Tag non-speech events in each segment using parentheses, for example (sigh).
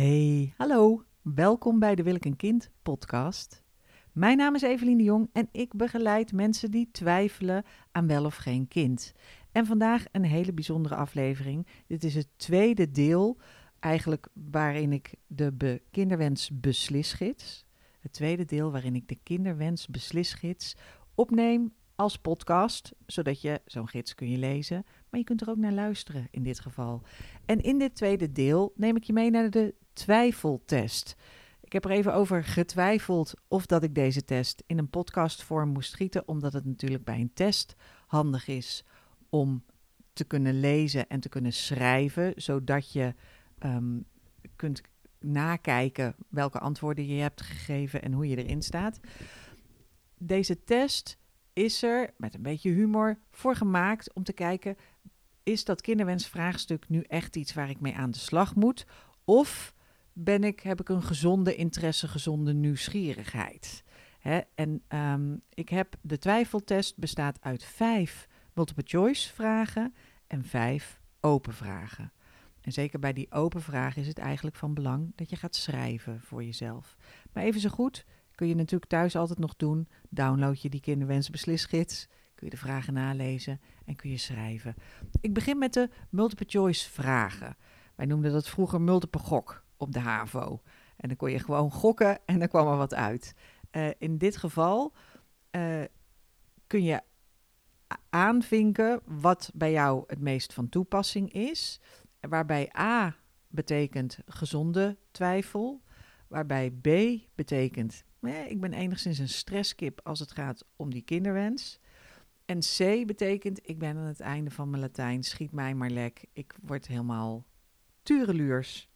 Hey, hallo. Welkom bij de Wil ik een kind podcast. Mijn naam is Evelien de Jong en ik begeleid mensen die twijfelen aan wel of geen kind. En vandaag een hele bijzondere aflevering. Dit is het tweede deel, eigenlijk waarin ik de be kinderwens beslisgids, het tweede deel waarin ik de kinderwens beslisgids opneem als podcast, zodat je zo'n gids kun je lezen, maar je kunt er ook naar luisteren in dit geval. En in dit tweede deel neem ik je mee naar de twijfeltest. Ik heb er even over getwijfeld of dat ik deze test in een podcastvorm moest schieten, omdat het natuurlijk bij een test handig is om te kunnen lezen en te kunnen schrijven, zodat je ehm, kunt nakijken welke antwoorden je hebt gegeven en hoe je erin staat. Deze test is er met een beetje humor voor gemaakt om te kijken: is dat kinderwensvraagstuk nu echt iets waar ik mee aan de slag moet? Of ben ik, heb ik een gezonde interesse, gezonde nieuwsgierigheid? Hè? En ehm, ik heb de twijfeltest bestaat uit vijf multiple choice vragen en vijf open vragen. En zeker bij die open vragen is het eigenlijk van belang dat je gaat schrijven voor jezelf. Maar even zo goed kun je natuurlijk thuis altijd nog doen. Download je die kinderwensbeslisgids, kun je de vragen nalezen en kun je schrijven. Ik begin met de multiple choice vragen. Wij noemden dat vroeger multiple gok op de HAVO. En dan kon je gewoon gokken en dan kwam er wat uit. Uh, in dit geval uh, kun je aanvinken wat bij jou het meest van toepassing is. Waarbij A betekent gezonde twijfel. Waarbij B betekent, eh, ik ben enigszins een stresskip als het gaat om die kinderwens. En C betekent, ik ben aan het einde van mijn Latijn, schiet mij maar lek. Ik word helemaal tureluurs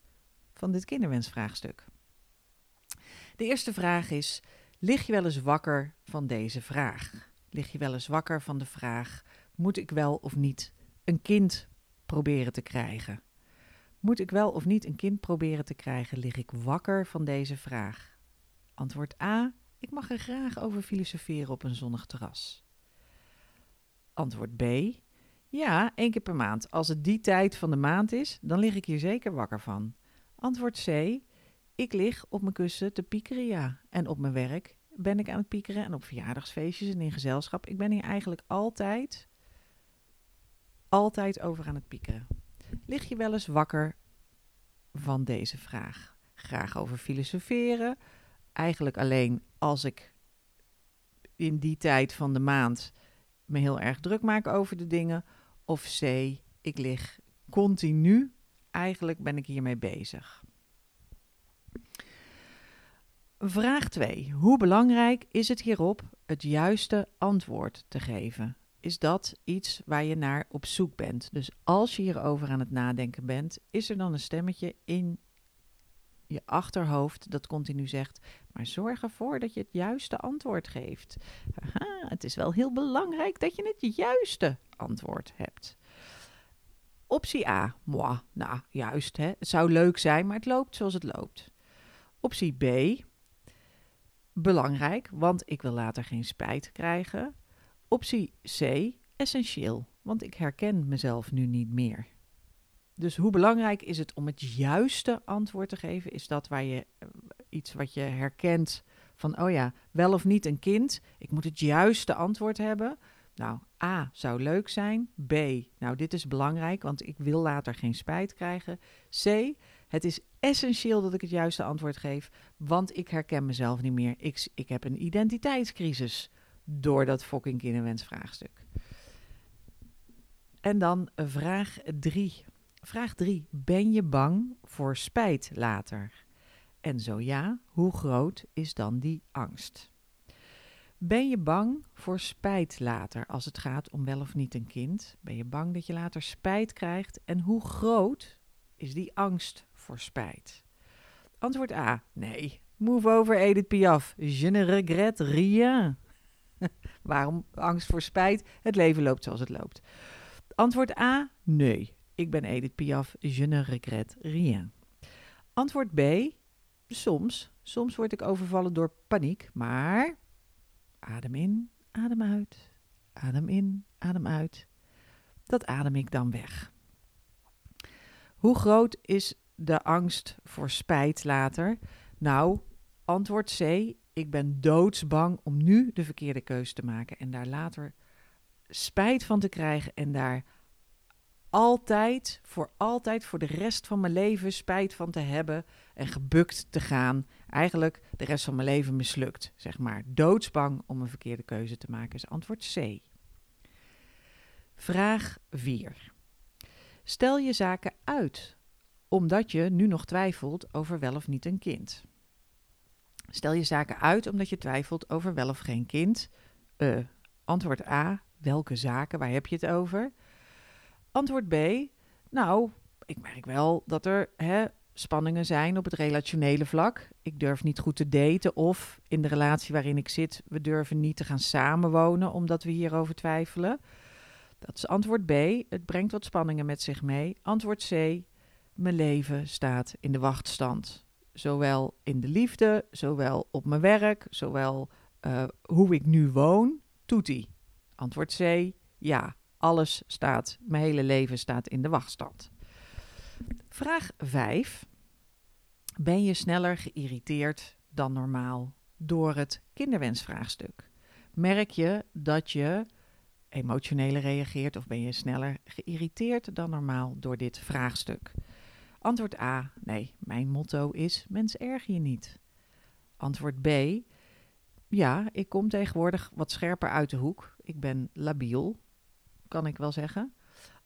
van dit kinderwensvraagstuk. De eerste vraag is, lig je wel eens wakker van deze vraag? Lig je wel eens wakker van de vraag, moet ik wel of niet een kind proberen te krijgen? Moet ik wel of niet een kind proberen te krijgen? Lig ik wakker van deze vraag? Antwoord A. Ik mag er graag over filosoferen op een zonnig terras. Antwoord B. Ja, één keer per maand. Als het die tijd van de maand is, dan lig ik hier zeker wakker van. Antwoord C. Ik lig op mijn kussen te piekeren, ja. En op mijn werk ben ik aan het piekeren en op verjaardagsfeestjes en in gezelschap. Ik ben hier eigenlijk altijd, altijd over aan het piekeren. Lig je wel eens wakker van deze vraag? Graag over filosoferen. Eigenlijk alleen als ik in die tijd van de maand me heel erg druk maak over de dingen. Of C, ik lig continu. Eigenlijk ben ik hiermee bezig. Vraag 2. Hoe belangrijk is het hierop het juiste antwoord te geven? Is dat iets waar je naar op zoek bent? Dus als je hierover aan het nadenken bent, is er dan een stemmetje in je achterhoofd dat continu zegt: maar zorg ervoor dat je het juiste antwoord geeft. Het is wel heel belangrijk dat je het juiste antwoord hebt. Optie A, moi, nou juist, hè. het zou leuk zijn, maar het loopt zoals het loopt. Optie B, belangrijk, want ik wil later geen spijt krijgen. Optie C, essentieel, want ik herken mezelf nu niet meer. Dus hoe belangrijk is het om het juiste antwoord te geven? Is dat waar je eh, iets wat je herkent van, oh ja, wel of niet een kind? Ik moet het juiste antwoord hebben. Nou, A zou leuk zijn. B, nou dit is belangrijk, want ik wil later geen spijt krijgen. C, het is essentieel dat ik het juiste antwoord geef, want ik herken mezelf niet meer. Ik, ik heb een identiteitscrisis door dat fucking kinderwensvraagstuk. En dan vraag 3. Vraag 3. Ben je bang voor spijt later? En zo ja, hoe groot is dan die angst? Ben je bang voor spijt later als het gaat om wel of niet een kind? Ben je bang dat je later spijt krijgt? En hoe groot is die angst voor spijt? Antwoord A. Nee. Move over Edith Piaf. Je ne regrette rien. (laughs) Waarom angst voor spijt? Het leven loopt zoals het loopt. Antwoord A. Nee. Ik ben Edith Piaf. Je ne regrette rien. Antwoord B. Soms. Soms word ik overvallen door paniek, maar adem in, adem uit. Adem in, adem uit. Dat adem ik dan weg. Hoe groot is de angst voor spijt later? Nou, antwoord C. Ik ben doodsbang om nu de verkeerde keuze te maken en daar later spijt van te krijgen en daar altijd, voor altijd, voor de rest van mijn leven spijt van te hebben en gebukt te gaan. Eigenlijk de rest van mijn leven mislukt, zeg maar. Doodsbang om een verkeerde keuze te maken is antwoord C. Vraag 4. Stel je zaken uit, omdat je nu nog twijfelt over wel of niet een kind. Stel je zaken uit omdat je twijfelt over wel of geen kind. Uh, antwoord A. Welke zaken? Waar heb je het over? Antwoord B. Nou, ik merk wel dat er hè, spanningen zijn op het relationele vlak. Ik durf niet goed te daten of in de relatie waarin ik zit, we durven niet te gaan samenwonen omdat we hierover twijfelen. Dat is antwoord B. Het brengt wat spanningen met zich mee. Antwoord C. Mijn leven staat in de wachtstand. Zowel in de liefde, zowel op mijn werk, zowel uh, hoe ik nu woon. Toetie. Antwoord C. Ja, alles staat, mijn hele leven staat in de wachtstand. Vraag 5. Ben je sneller geïrriteerd dan normaal door het kinderwensvraagstuk? Merk je dat je emotioneler reageert of ben je sneller geïrriteerd dan normaal door dit vraagstuk? Antwoord A. Nee, mijn motto is: mens erg je niet. Antwoord B. Ja, ik kom tegenwoordig wat scherper uit de hoek. Ik ben labiel, kan ik wel zeggen.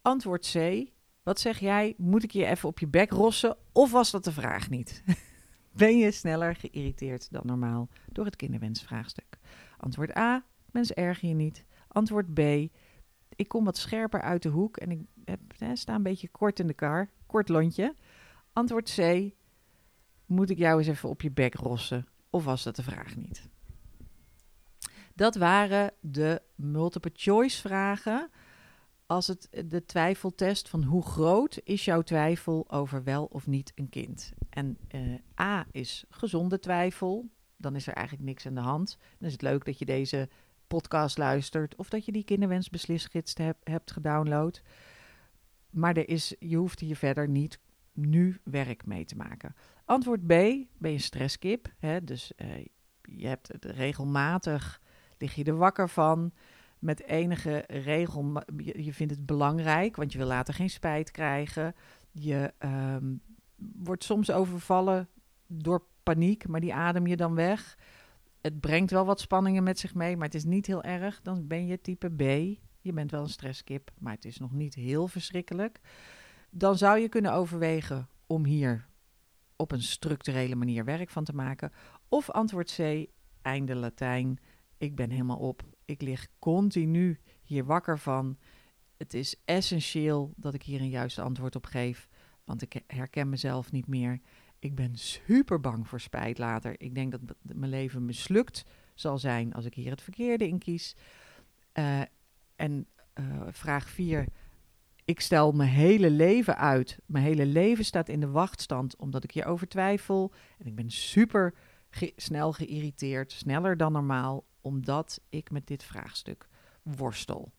Antwoord C. Wat zeg jij? Moet ik je even op je bek rossen? Of was dat de vraag niet? (laughs) ben je sneller geïrriteerd dan normaal door het kinderwensvraagstuk? Antwoord A. Mens erg je niet. Antwoord B. Ik kom wat scherper uit de hoek en ik heb, sta een beetje kort in de kar. Kort lontje. Antwoord C. Moet ik jou eens even op je bek rossen? Of was dat de vraag niet? Dat waren de multiple choice vragen. Als het de twijfeltest van hoe groot is jouw twijfel over wel of niet een kind. En uh, A is gezonde twijfel. Dan is er eigenlijk niks aan de hand. Dan is het leuk dat je deze podcast luistert of dat je die kinderwensbeslisgids hebt, hebt gedownload. Maar er is, je hoeft hier verder niet nu werk mee te maken. Antwoord B, ben je stresskip. Hè? Dus uh, je hebt het regelmatig, lig je er wakker van. Met enige regel, je, vindt het belangrijk, want je wil later geen spijt krijgen. Je um, wordt soms overvallen door paniek, maar die adem je dan weg het brengt wel wat spanningen met zich mee, maar het is niet heel erg. Dan ben je type B. Je bent wel een stresskip, maar het is nog niet heel verschrikkelijk. Dan zou je kunnen overwegen om hier op een structurele manier werk van te maken. Of antwoord C, einde Latijn. Ik ben helemaal op. Ik lig continu hier wakker van. Het is essentieel dat ik hier een juiste antwoord op geef, want ik herken mezelf niet meer. Ik ben super bang voor spijt later. Ik denk dat mijn leven mislukt zal zijn als ik hier het verkeerde in kies. Uh, en uh, vraag 4. Ik stel mijn hele leven uit. Mijn hele leven staat in de wachtstand omdat ik hierover twijfel. En ik ben super snel geïrriteerd, sneller dan normaal, omdat ik met dit vraagstuk worstel.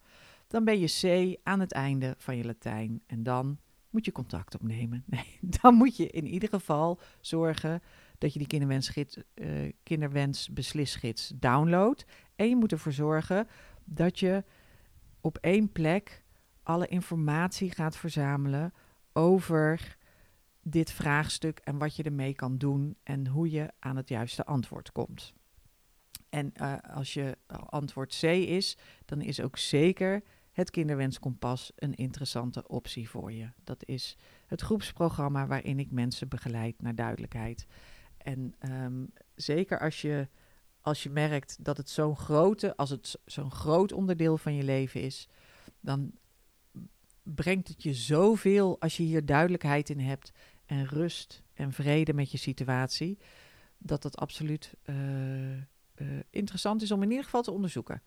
Dan ben je C aan het einde van je Latijn. En dan moet je contact opnemen. (laughs) Nee, dan moet je in ieder geval zorgen dat je die kinderwensgids, uh, kinderwensbeslisgids downloadt. En je moet ervoor zorgen dat je op één plek alle informatie gaat verzamelen over dit vraagstuk en wat je ermee kan doen en hoe je aan het juiste antwoord komt. En uh, als je antwoord C is, dan is ook zeker het Kinderwenskompas een interessante optie voor je. Dat is het groepsprogramma waarin ik mensen begeleid naar duidelijkheid. En um, zeker als je, als je merkt dat het zo'n grote, als het zo'n groot onderdeel van je leven is, dan brengt het je zoveel als je hier duidelijkheid in hebt en rust en vrede met je situatie, dat het absoluut uh, interessant is om in ieder geval te onderzoeken.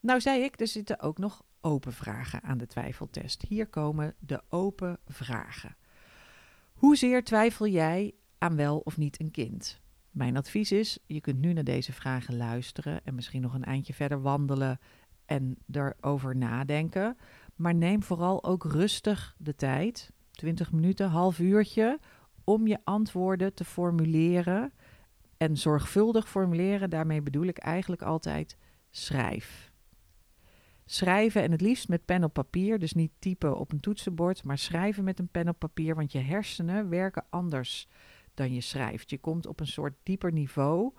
Nou zei ik, er zitten ook nog open vragen aan de twijfeltest. Hier komen de open vragen. Hoezeer twijfel jij aan wel of niet een kind? Mijn advies is: je kunt nu naar deze vragen luisteren en misschien nog een eindje verder wandelen en erover nadenken. Maar neem vooral ook rustig de tijd, 20 minuten, half uurtje, om je antwoorden te formuleren. En zorgvuldig formuleren, daarmee bedoel ik eigenlijk altijd schrijf. Schrijven en het liefst met pen op papier, dus niet typen op een toetsenbord, maar schrijven met een pen op papier, want je hersenen werken anders dan je schrijft. Je komt op een soort dieper niveau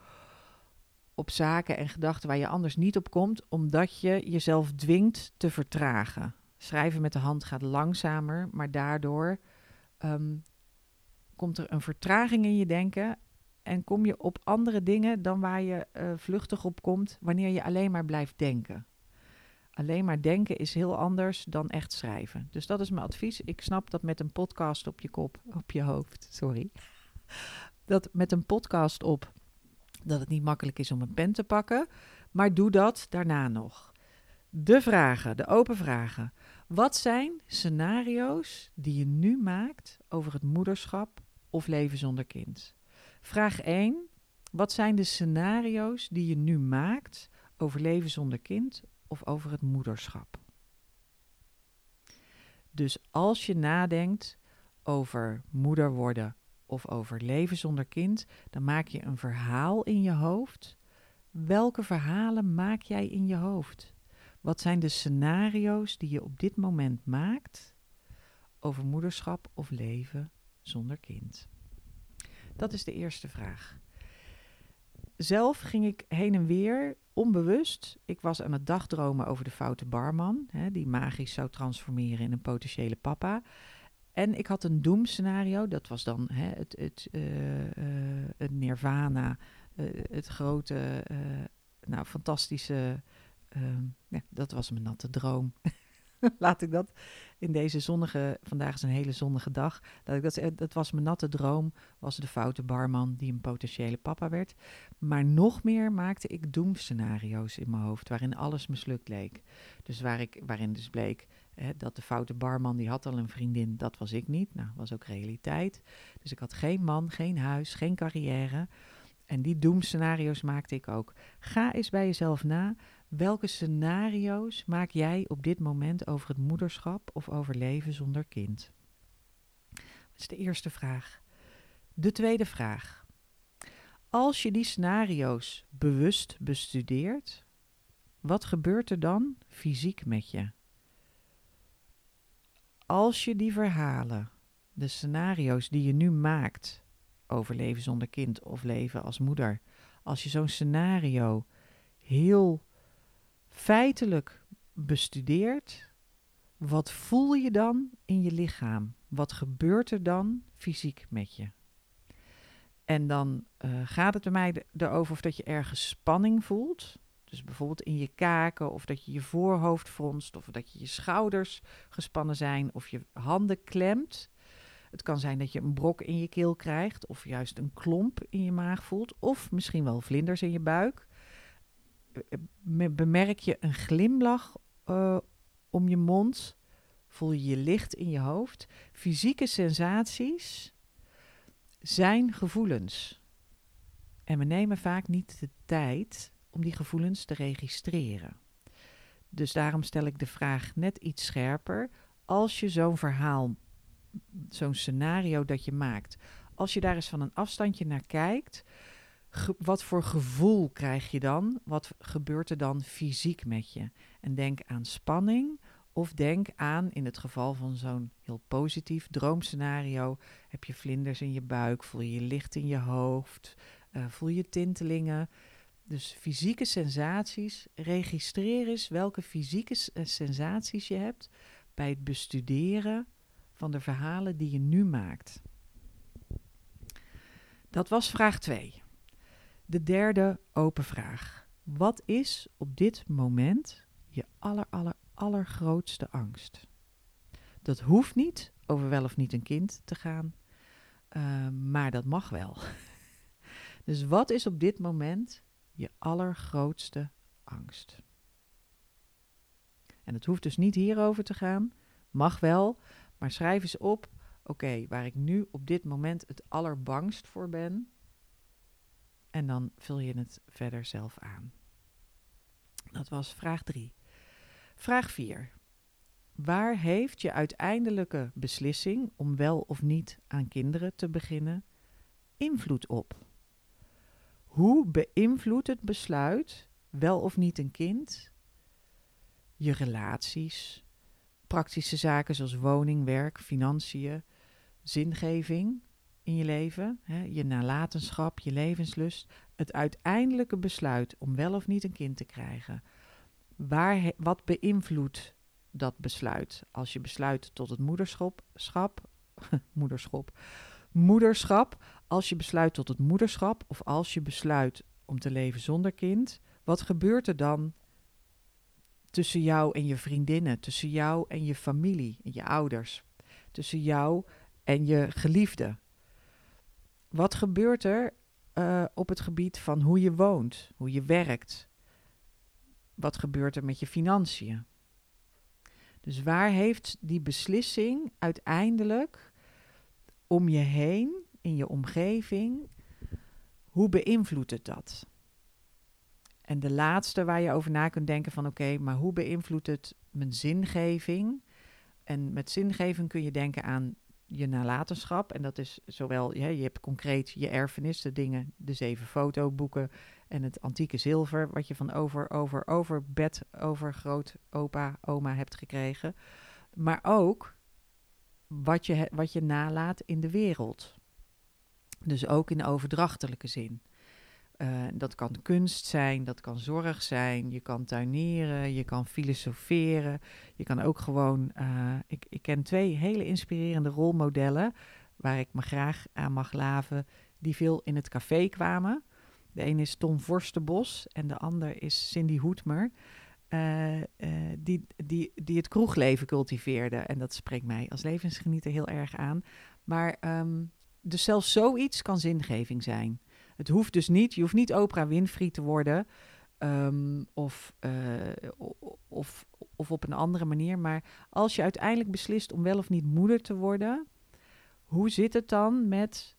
op zaken en gedachten waar je anders niet op komt, omdat je jezelf dwingt te vertragen. Schrijven met de hand gaat langzamer, maar daardoor ehm, komt er een vertraging in je denken en kom je op andere dingen dan waar je uh, vluchtig op komt wanneer je alleen maar blijft denken. Alleen maar denken is heel anders dan echt schrijven. Dus dat is mijn advies. Ik snap dat met een podcast op je kop, op je hoofd, sorry. Dat met een podcast op, dat het niet makkelijk is om een pen te pakken. Maar doe dat daarna nog. De vragen, de open vragen. Wat zijn scenario's die je nu maakt over het moederschap of leven zonder kind? Vraag 1. Wat zijn de scenario's die je nu maakt over leven zonder kind of over het moederschap? Dus als je nadenkt over moeder worden of over leven zonder kind, dan maak je een verhaal in je hoofd. Welke verhalen maak jij in je hoofd? Wat zijn de scenario's die je op dit moment maakt over moederschap of leven zonder kind? Dat is de eerste vraag. Zelf ging ik heen en weer onbewust. Ik was aan het dagdromen over de foute barman, hè, die magisch zou transformeren in een potentiële papa. En ik had een doemscenario, dat was dan hè, het, het, uh, uh, het nirvana, uh, het grote, nou, fantastische, ehm, ja, dat was mijn natte droom. (laughs) (laughs) Laat ik dat in deze zonnige, vandaag is een hele zonnige dag, dat ik dat, dat was mijn natte droom, was de foute barman die een potentiële papa werd. Maar nog meer maakte ik doemscenario's in mijn hoofd, waarin alles mislukt leek. Dus waar ik, waarin dus bleek, dat de foute barman, die had al een vriendin, dat was ik niet. Nou, was ook realiteit. Dus ik had geen man, geen huis, geen carrière. En die doemscenario's maakte ik ook. Ga eens bij jezelf na. Welke scenario's maak jij op dit moment over het moederschap of over leven zonder kind? Dat is de eerste vraag. De tweede vraag. Als je die scenario's bewust bestudeert, wat gebeurt er dan fysiek met je? als je die verhalen, de scenario's die je nu maakt over leven zonder kind of leven als moeder, als je zo'n scenario heel feitelijk bestudeert, wat voel je dan in je lichaam? Wat gebeurt er dan fysiek met je? En dan uh, gaat het bij mij erover of dat je ergens spanning voelt. Dus bijvoorbeeld in je kaken, of dat je je voorhoofd fronst, of dat je je schouders gespannen zijn, of je handen klemt. Het kan zijn dat je een brok in je keel krijgt, of juist een klomp in je maag voelt, of misschien wel vlinders in je buik. Eh, bemerk je een glimlach uh, om je mond? Voel je je licht in je hoofd? Fysieke sensaties zijn gevoelens. En we nemen vaak niet de tijd om die gevoelens te registreren. Dus daarom stel ik de vraag net iets scherper. Als je zo'n verhaal, zo'n scenario dat je maakt, als je daar eens van een afstandje naar kijkt, wat voor gevoel krijg je dan? Wat gebeurt er dan fysiek met je? En denk aan spanning of denk aan, in het geval van zo'n heel positief droomscenario, heb je vlinders in je buik, voel je licht in je hoofd, uh, voel je tintelingen. Dus fysieke sensaties. Registreer eens welke fysieke eh, sensaties je hebt bij het bestuderen van de verhalen die je nu maakt. Dat was vraag 2. De derde open vraag. Wat is op dit moment je aller, aller, allergrootste angst? Dat hoeft niet over wel of niet een kind te gaan, uh, maar dat mag wel. (laughs) dus wat is op dit moment je allergrootste angst. En het hoeft dus niet hierover te gaan, mag wel, maar schrijf eens op, oké, waar ik nu op dit moment het allerbangst voor ben. En dan vul je het verder zelf aan. Dat was vraag 3. Vraag 4. Waar heeft je uiteindelijke beslissing om wel of niet aan kinderen te beginnen invloed op? Hoe beïnvloedt het besluit wel of niet een kind je relaties, praktische zaken zoals woning, werk, financiën, zingeving in je leven, hè, je nalatenschap, je levenslust, het uiteindelijke besluit om wel of niet een kind te krijgen. Waar, wat beïnvloedt dat besluit? Als je besluit tot het moederschap, schap, (laughs) moederschap, moederschap, als je besluit tot het moederschap of als je besluit om te leven zonder kind, wat gebeurt er dan tussen jou en je vriendinnen, tussen jou en je familie en je ouders, tussen jou en je geliefde? Wat gebeurt er uh, op het gebied van hoe je woont, hoe je werkt? Wat gebeurt er met je financiën? Dus waar heeft die beslissing uiteindelijk om je heen, in je omgeving, hoe beïnvloedt het dat? En de laatste waar je over na kunt denken van oké, maar hoe beïnvloedt het mijn zingeving? En met zingeving kun je denken aan je nalatenschap. En dat is zowel, je hebt concreet je erfenis, de dingen, de zeven fotoboeken en het antieke zilver, wat je van over, over, over bed, over groot opa, oma hebt gekregen. Maar ook wat je, wat je nalaat in de wereld. Dus ook in overdrachtelijke zin. Uh, dat kan kunst zijn, dat kan zorg zijn, je kan tuineren, je kan filosoferen. Je kan ook gewoon. Uh, ik, ik ken twee hele inspirerende rolmodellen waar ik me graag aan mag laven, die veel in het café kwamen. De een is Tom Vorstenbos en de ander is Cindy Hoetmer. Uh, die, die, die het kroegleven cultiveerde. En dat spreekt mij als levensgenieter heel erg aan. Maar um, dus zelfs zoiets kan zingeving zijn. Het hoeft dus niet, je hoeft niet Oprah Winfrey te worden. Um, of, uh, of, of op een andere manier. Maar als je uiteindelijk beslist om wel of niet moeder te worden, hoe zit het dan met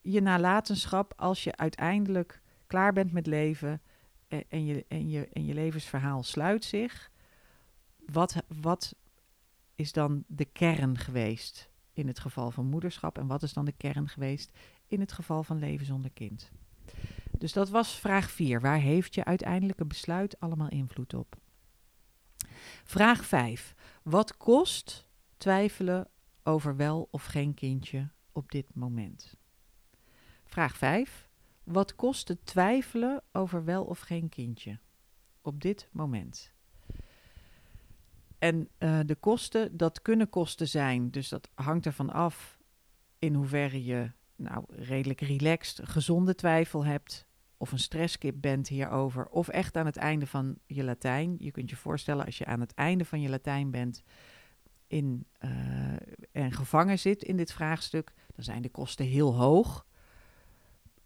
je nalatenschap als je uiteindelijk klaar bent met leven en, en, je, en, je, en je levensverhaal sluit zich? Wat, wat is dan de kern geweest in het geval van moederschap en wat is dan de kern geweest in het geval van leven zonder kind. Dus dat was vraag 4. Waar heeft je uiteindelijke besluit allemaal invloed op? Vraag 5. Wat kost twijfelen over wel of geen kindje op dit moment? Vraag 5. Wat kost het twijfelen over wel of geen kindje op dit moment? En uh, de kosten, dat kunnen kosten zijn, dus dat hangt ervan af in hoeverre je nou, redelijk relaxed, gezonde twijfel hebt, of een stresskip bent hierover, of echt aan het einde van je Latijn. Je kunt je voorstellen als je aan het einde van je Latijn bent in, uh, en gevangen zit in dit vraagstuk, dan zijn de kosten heel hoog.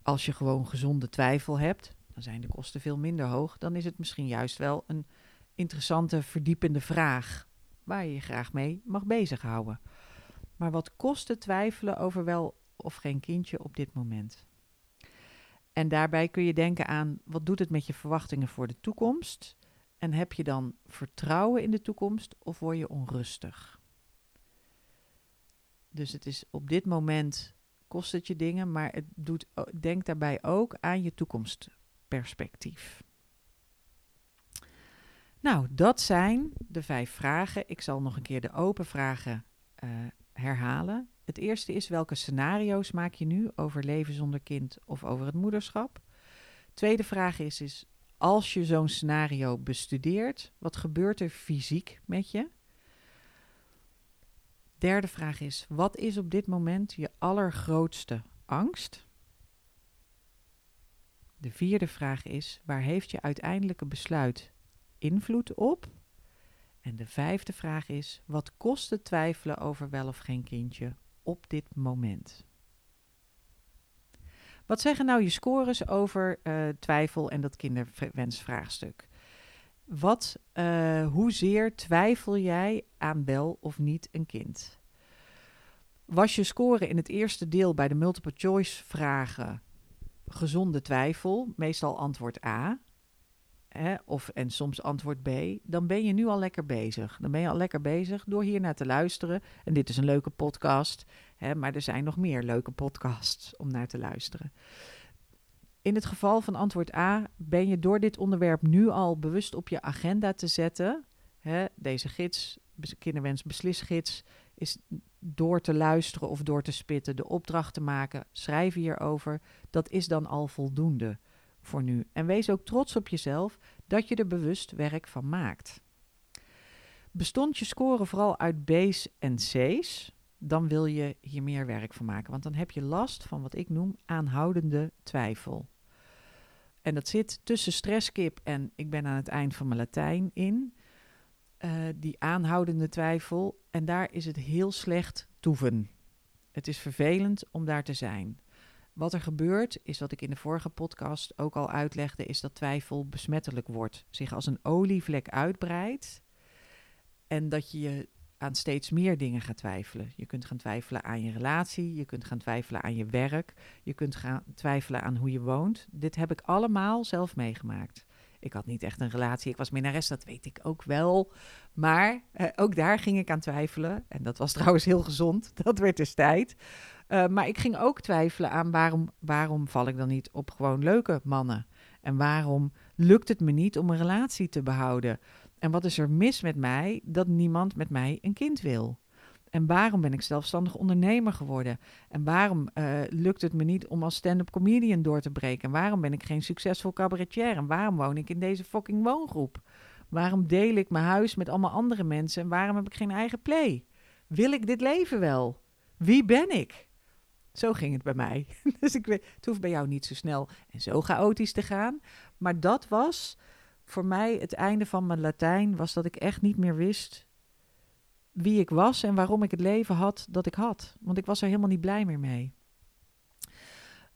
Als je gewoon gezonde twijfel hebt, dan zijn de kosten veel minder hoog. Dan is het misschien juist wel een interessante, verdiepende vraag waar je je graag mee mag bezighouden. Maar wat kost het twijfelen over wel of geen kindje op dit moment? En daarbij kun je denken aan wat doet het met je verwachtingen voor de toekomst? En heb je dan vertrouwen in de toekomst of word je onrustig? Dus het is op dit moment kost het je dingen, maar het doet, denk daarbij ook aan je toekomstperspectief. Nou, dat zijn de vijf vragen. Ik zal nog een keer de open vragen uh, herhalen. Het eerste is welke scenario's maak je nu over leven zonder kind of over het moederschap? Tweede vraag is, is als je zo'n scenario bestudeert, wat gebeurt er fysiek met je? Derde vraag is, wat is op dit moment je allergrootste angst? De vierde vraag is, waar heeft je uiteindelijke besluit invloed op? En de vijfde vraag is: wat kost het twijfelen over wel of geen kindje op dit moment? Wat zeggen nou je scores over uh, twijfel en dat kinderwensvraagstuk? Wat, uh, hoezeer twijfel jij aan wel of niet een kind? Was je score in het eerste deel bij de multiple choice vragen gezonde twijfel, meestal antwoord A, hè, of en soms antwoord B, dan ben je nu al lekker bezig. Dan ben je al lekker bezig door hier naar te luisteren. En dit is een leuke podcast, hè, maar er zijn nog meer leuke podcasts om naar te luisteren. In het geval van antwoord A ben je door dit onderwerp nu al bewust op je agenda te zetten. Hè, deze gids, kinderwens beslisgids, is door te luisteren of door te spitten, de opdracht te maken, schrijven hierover. Dat is dan al voldoende voor nu. En wees ook trots op jezelf dat je er bewust werk van maakt. Bestond je score vooral uit B's en C's, dan wil je hier meer werk van maken. Want dan heb je last van wat ik noem aanhoudende twijfel. En dat zit tussen stresskip en ik ben aan het eind van mijn Latijn in. Uh, die aanhoudende twijfel. En daar is het heel slecht toeven. Het is vervelend om daar te zijn. Wat er gebeurt, is wat ik in de vorige podcast ook al uitlegde, is dat twijfel besmettelijk wordt. Zich als een olievlek uitbreidt. En dat je je aan steeds meer dingen gaat twijfelen. Je kunt gaan twijfelen aan je relatie, je kunt gaan twijfelen aan je werk, je kunt gaan twijfelen aan hoe je woont. Dit heb ik allemaal zelf meegemaakt. Ik had niet echt een relatie, ik was minnares, dat weet ik ook wel. Maar eh, ook daar ging ik aan twijfelen. En dat was (laughs) trouwens heel gezond, dat werd dus tijd. Uh, maar ik ging ook twijfelen aan waarom, waarom val ik dan niet op gewoon leuke mannen? En waarom lukt het me niet om een relatie te behouden? En wat is er mis met mij dat niemand met mij een kind wil? En waarom ben ik zelfstandig ondernemer geworden? En waarom uh, lukt het me niet om als stand-up comedian door te breken? En waarom ben ik geen succesvol cabaretier? En waarom woon ik in deze fucking woongroep? Waarom deel ik mijn huis met allemaal andere mensen? En waarom heb ik geen eigen play? Wil ik dit leven wel? Wie ben ik? Zo ging het bij mij. (laughs) dus ik weet, het hoeft bij jou niet zo snel en zo chaotisch te gaan. Maar dat was voor mij het einde van mijn Latijn, was dat ik echt niet meer wist wie ik was en waarom ik het leven had dat ik had. Want ik was er helemaal niet blij meer mee.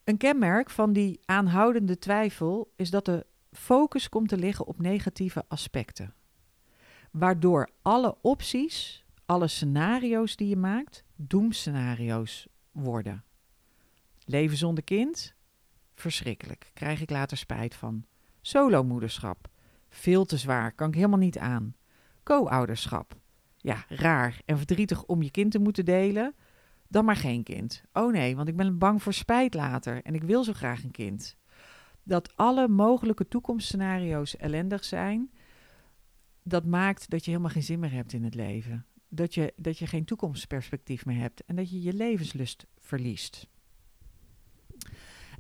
Een kenmerk van die aanhoudende twijfel is dat de focus komt te liggen op negatieve aspecten. Waardoor alle opties, alle scenario's die je maakt, doemscenario's worden. Leven zonder kind? Verschrikkelijk. Krijg ik later spijt van. Solomoederschap? Veel te zwaar, kan ik helemaal niet aan. Co-ouderschap? Ja, raar en verdrietig om je kind te moeten delen. Dan maar geen kind. Oh nee, want ik ben bang voor spijt later en ik wil zo graag een kind. Dat alle mogelijke toekomstscenario's ellendig zijn, dat maakt dat je helemaal geen zin meer hebt in het leven. Dat je, dat je geen toekomstperspectief meer hebt en dat je je levenslust verliest.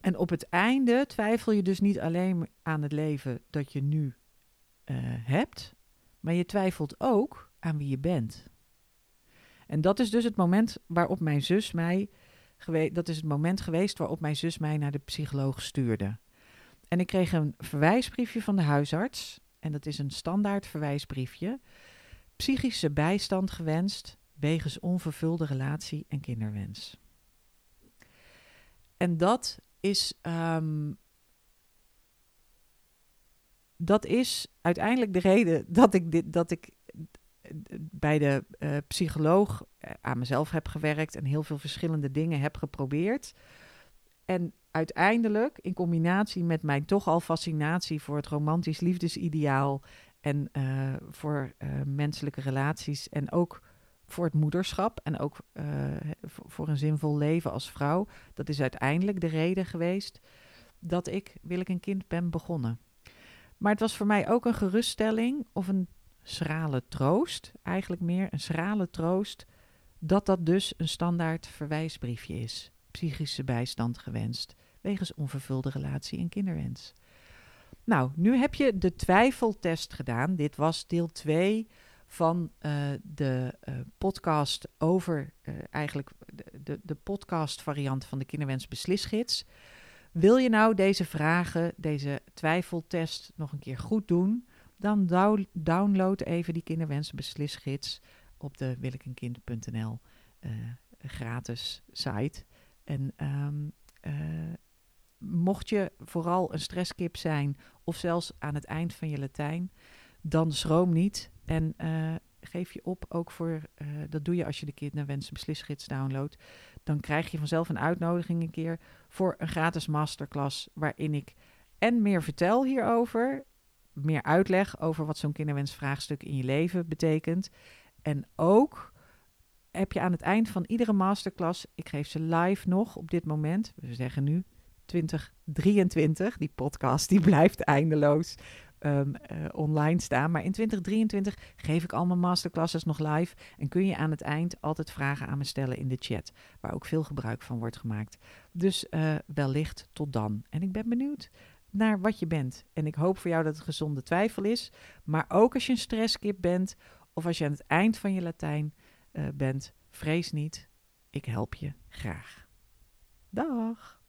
En op het einde twijfel je dus niet alleen aan het leven dat je nu uh, hebt, maar je twijfelt ook aan wie je bent. En dat is dus het moment waarop mijn zus mij, dat is het moment geweest waarop mijn zus mij naar de psycholoog stuurde. En ik kreeg een verwijsbriefje van de huisarts, en dat is een standaard verwijsbriefje. Psychische bijstand gewenst wegens onvervulde relatie en kinderwens. En dat is, um, dat is uiteindelijk de reden dat ik, dit, dat ik bij de uh, psycholoog eh, aan mezelf heb gewerkt en heel veel verschillende dingen heb geprobeerd. En uiteindelijk, in combinatie met mijn toch al fascinatie voor het romantisch liefdesideaal en uh, voor menselijke relaties en ook voor het moederschap en ook voor een zinvol leven als vrouw. Dat is uiteindelijk de reden geweest dat ik Wil ik een kind ben begonnen. Maar het was voor mij ook een geruststelling of een schrale troost, eigenlijk meer een schrale troost, dat dat dus een standaard verwijsbriefje is. Psychische bijstand gewenst, wegens onvervulde relatie en kinderwens. Nou, nu heb je de twijfeltest gedaan. Dit was deel 2 van uh, de uh, podcast over uh, eigenlijk de, de, de podcast variant van de kinderwens beslisgids. Wil je nou deze vragen, deze twijfeltest nog een keer goed doen, dan download even die kinderwens beslisgids op de willekenkind.nl gratis site. En um, mocht je vooral een stresskip zijn of zelfs aan het eind van je Latijn, dan schroom niet en uh, geef je op ook voor, dat doe je als je de kinderwensen beslisgids downloadt. Dan krijg je vanzelf een uitnodiging een keer voor een gratis masterclass waarin ik en meer vertel hierover meer uitleg over wat zo'n kinderwensvraagstuk in je leven betekent. En ook heb je aan het eind van iedere masterclass, ik geef ze live nog op dit moment, we zeggen nu 2023, die podcast die (laughs) blijft eindeloos um, uh, online staan. Maar in 2023 geef ik al mijn masterclasses nog live en kun je aan het eind altijd vragen aan me stellen in de chat, waar ook veel gebruik van wordt gemaakt. Dus uh, wellicht tot dan. En ik ben benieuwd naar wat je bent. En ik hoop voor jou dat het gezonde twijfel is, maar ook als je een stresskip bent of als je aan het eind van je Latijn uh, bent, vrees niet. Ik help je graag. Dag.